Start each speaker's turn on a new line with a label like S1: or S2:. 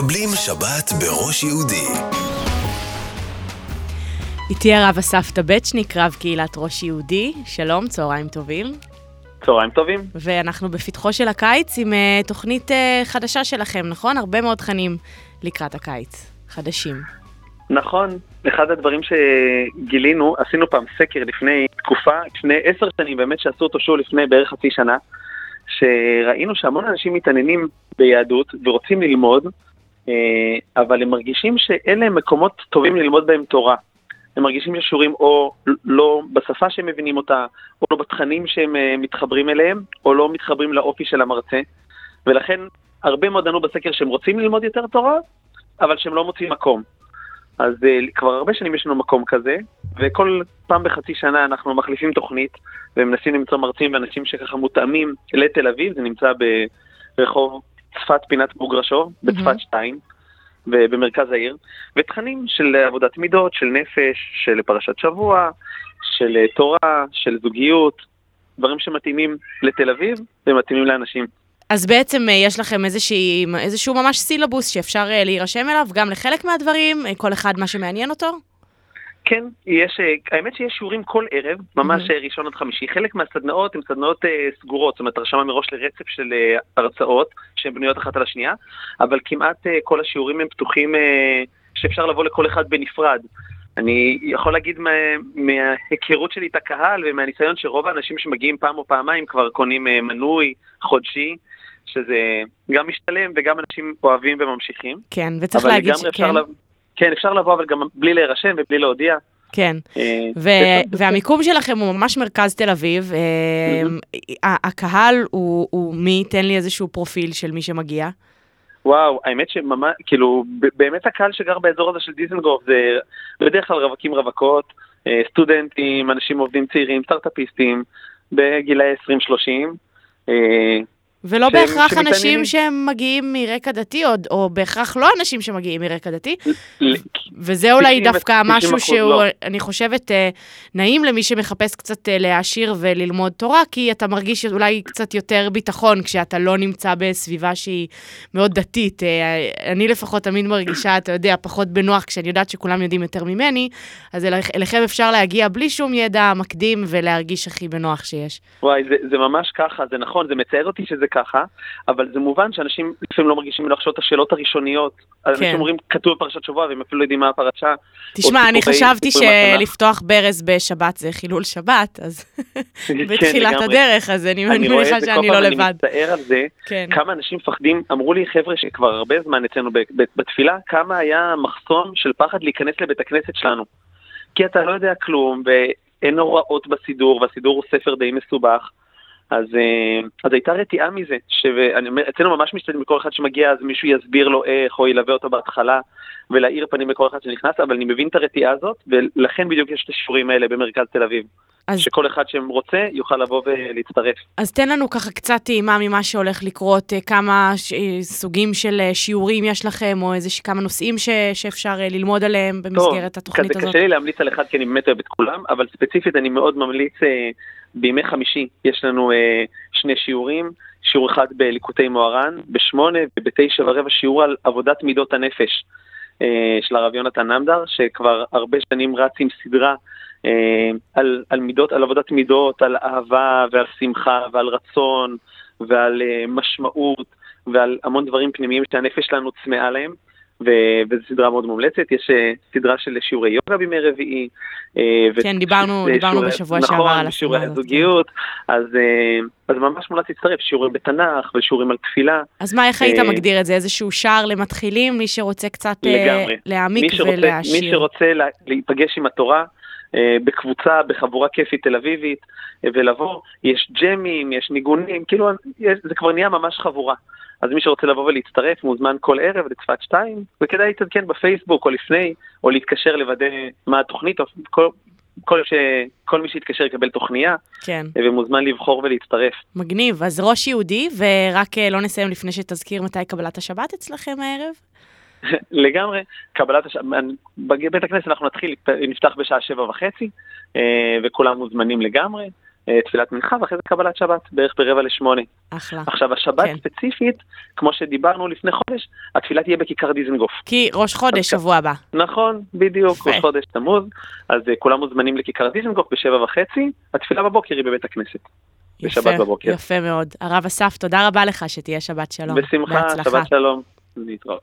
S1: מקבלים שבת בראש יהודי.
S2: איתי הרב אסף טבצ'ניק, רב קהילת ראש יהודי. שלום, צהריים טובים.
S3: צהריים טובים.
S2: ואנחנו בפתחו של הקיץ עם uh, תוכנית uh, חדשה שלכם, נכון? הרבה מאוד תכנים לקראת הקיץ, חדשים.
S3: נכון, אחד הדברים שגילינו, עשינו פעם סקר לפני תקופה, לפני עשר שנים, באמת שעשו אותו שוב לפני בערך חצי שנה, שראינו שהמון אנשים מתעניינים ביהדות ורוצים ללמוד, אבל הם מרגישים שאלה הם מקומות טובים ללמוד בהם תורה. הם מרגישים ששיעורים או לא בשפה שהם מבינים אותה, או לא בתכנים שהם אה, מתחברים אליהם, או לא מתחברים לאופי של המרצה. ולכן הרבה מאוד ענו בסקר שהם רוצים ללמוד יותר תורה, אבל שהם לא מוצאים מקום. אז uh, כבר הרבה שנים יש לנו מקום כזה, וכל פעם בחצי שנה אנחנו מחליפים תוכנית, ומנסים למצוא מרצים ואנשים שככה מותאמים לתל אביב, זה נמצא ברחוב צפת פינת בוגרשוב, בצפת 2, במרכז העיר, ותכנים של עבודת מידות, של נפש, של פרשת שבוע, של uh, תורה, של זוגיות, דברים שמתאימים לתל אביב ומתאימים לאנשים.
S2: אז בעצם אה, יש לכם איזושהי, איזשהו ממש סילבוס שאפשר אה, להירשם אליו, גם לחלק מהדברים, אה, כל אחד מה שמעניין אותו?
S3: כן, יש, האמת שיש שיעורים כל ערב, ממש mm-hmm. ראשון עד חמישי. חלק מהסדנאות הן סדנאות אה, סגורות, זאת אומרת, הרשמה מראש לרצף של אה, הרצאות, שהן בנויות אחת על השנייה, אבל כמעט אה, כל השיעורים הם פתוחים, אה, שאפשר לבוא לכל אחד בנפרד. אני יכול להגיד מה, מההיכרות שלי את הקהל ומהניסיון שרוב האנשים שמגיעים פעם או פעמיים כבר קונים אה, מנוי חודשי. שזה גם משתלם וגם אנשים אוהבים וממשיכים.
S2: כן, וצריך להגיד ש... כן.
S3: כן, אפשר לבוא, אבל גם בלי להירשם ובלי להודיע.
S2: כן, אה, והמיקום שלכם הוא ממש מרכז תל אביב. אה, הקהל הוא, מי ייתן לי איזשהו פרופיל של מי שמגיע?
S3: וואו, האמת שממש, כאילו, באמת הקהל שגר באזור הזה של דיזנגוף זה בדרך כלל רווקים רווקות, אה, סטודנטים, אנשים עובדים צעירים, סטארט-אפיסטים, בגילאי 20-30.
S2: ולא שהם, בהכרח אנשים שהם מגיעים מרקע דתי, או, או בהכרח לא אנשים שמגיעים מרקע דתי. וזה אולי דווקא משהו שהוא, לא. אני חושבת, אה, נעים למי שמחפש קצת אה, להעשיר וללמוד תורה, כי אתה מרגיש אולי קצת יותר ביטחון כשאתה לא נמצא בסביבה שהיא מאוד דתית. אה, אני לפחות תמיד מרגישה, אתה יודע, פחות בנוח כשאני יודעת שכולם יודעים יותר ממני, אז אליכם אפשר להגיע בלי שום ידע מקדים ולהרגיש הכי בנוח שיש.
S3: וואי, זה, זה ממש ככה, זה נכון, זה מצער אותי שזה ככה, אבל זה מובן שאנשים לפעמים לא מרגישים מלחשוב את השאלות הראשוניות. כן. אנשים אומרים, כתוב בפרשת שבוע, והם אפילו לא יודעים מה הפרשה.
S2: תשמע, אני חשבתי שלפתוח ברז בשבת זה חילול שבת, אז כן, בתחילת הדרך, אז אני מניחה שאני לא לבד. אני
S3: מצטער על זה, כן. כמה אנשים מפחדים, אמרו לי חבר'ה שכבר הרבה זמן אצלנו בתפילה, כמה היה מחסום של פחד להיכנס לבית הכנסת שלנו. כי אתה לא יודע כלום, ואין הוראות בסידור, והסידור הוא ספר די מסובך. אז, אה, אז הייתה רתיעה מזה, שאצלנו ממש משתדלים לכל אחד שמגיע, אז מישהו יסביר לו איך, או ילווה אותו בהתחלה, ולהאיר פנים לכל אחד שנכנס, אבל אני מבין את הרתיעה הזאת, ולכן בדיוק יש את השיעורים האלה במרכז תל אביב. אז... שכל אחד שרוצה יוכל לבוא ולהצטרף.
S2: אז תן לנו ככה קצת טעימה ממה שהולך לקרות, אה, כמה ש... אה, סוגים של שיעורים יש לכם, או איזה כמה נושאים ש... שאפשר ללמוד עליהם במסגרת טוב, התוכנית
S3: הזאת. טוב, קשה לי להמליץ על אחד כי אני באמת אוהב את כולם, אבל ספציפית אני מאוד ממליץ בימי חמישי יש לנו אה, שני שיעורים, שיעור אחד בליקוטי מוהר"ן, בשמונה ובתשע ורבע שיעור על עבודת מידות הנפש אה, של הרב יונתן נמדר, שכבר הרבה שנים רץ עם סדרה אה, על, על מידות, על עבודת מידות, על אהבה ועל שמחה ועל רצון ועל אה, משמעות ועל המון דברים פנימיים שהנפש שלנו צמאה להם. וזו סדרה מאוד מומלצת, יש אה, סדרה של שיעורי יוגה בימי רביעי.
S2: אה, כן, דיברנו, דיברנו שיעורי, בשבוע
S3: נכון,
S2: שעבר על
S3: הסדרה הזאת. נכון, שיעורי הזוגיות, כן. אז, אה, אז ממש מומלץ להצטרף, שיעורים בתנ"ך ושיעורים על תפילה.
S2: אז מה, איך היית מגדיר את זה? איזשהו שער למתחילים, מי שרוצה קצת לגמרי. להעמיק ולהעשיר?
S3: מי שרוצה להיפגש עם התורה, בקבוצה, בחבורה כיפית תל אביבית, ולבוא, יש ג'מים, יש ניגונים, כאילו, זה כבר נהיה ממש חבורה. אז מי שרוצה לבוא ולהצטרף מוזמן כל ערב לצפת 2, וכדאי להתעדכן בפייסבוק או לפני, או להתקשר לוודא מה התוכנית, או כל, כל, ש... כל מי שיתקשר יקבל תוכניה,
S2: כן.
S3: ומוזמן לבחור ולהצטרף.
S2: מגניב, אז ראש יהודי, ורק אה, לא נסיים לפני שתזכיר מתי קבלת השבת אצלכם הערב?
S3: לגמרי, קבלת השבת, בבית הכנסת אנחנו נתחיל, נפתח בשעה שבע וחצי, אה, וכולם מוזמנים לגמרי. אה, תפילת מנחה ואחרי זה קבלת שבת, בערך ברבע לשמונה.
S2: אחלה.
S3: עכשיו, השבת
S2: כן.
S3: ספציפית, כמו שדיברנו לפני חודש, התפילה תהיה בכיכר דיזנגוף.
S2: כי ראש חודש, שבוע הבא.
S3: נכון, בדיוק,
S2: יפה.
S3: ראש חודש תמוז, אז אה, כולם מוזמנים לכיכר דיזנגוף בשבע וחצי, התפילה בבוקר היא בבית הכנסת. בשבת
S2: יפה,
S3: בבוקר.
S2: יפה מאוד. הרב אסף, תודה רבה לך, שתהיה שבת שלום.
S3: בשמחה,
S2: בהצלחה.
S3: שבת שלום, להתראות.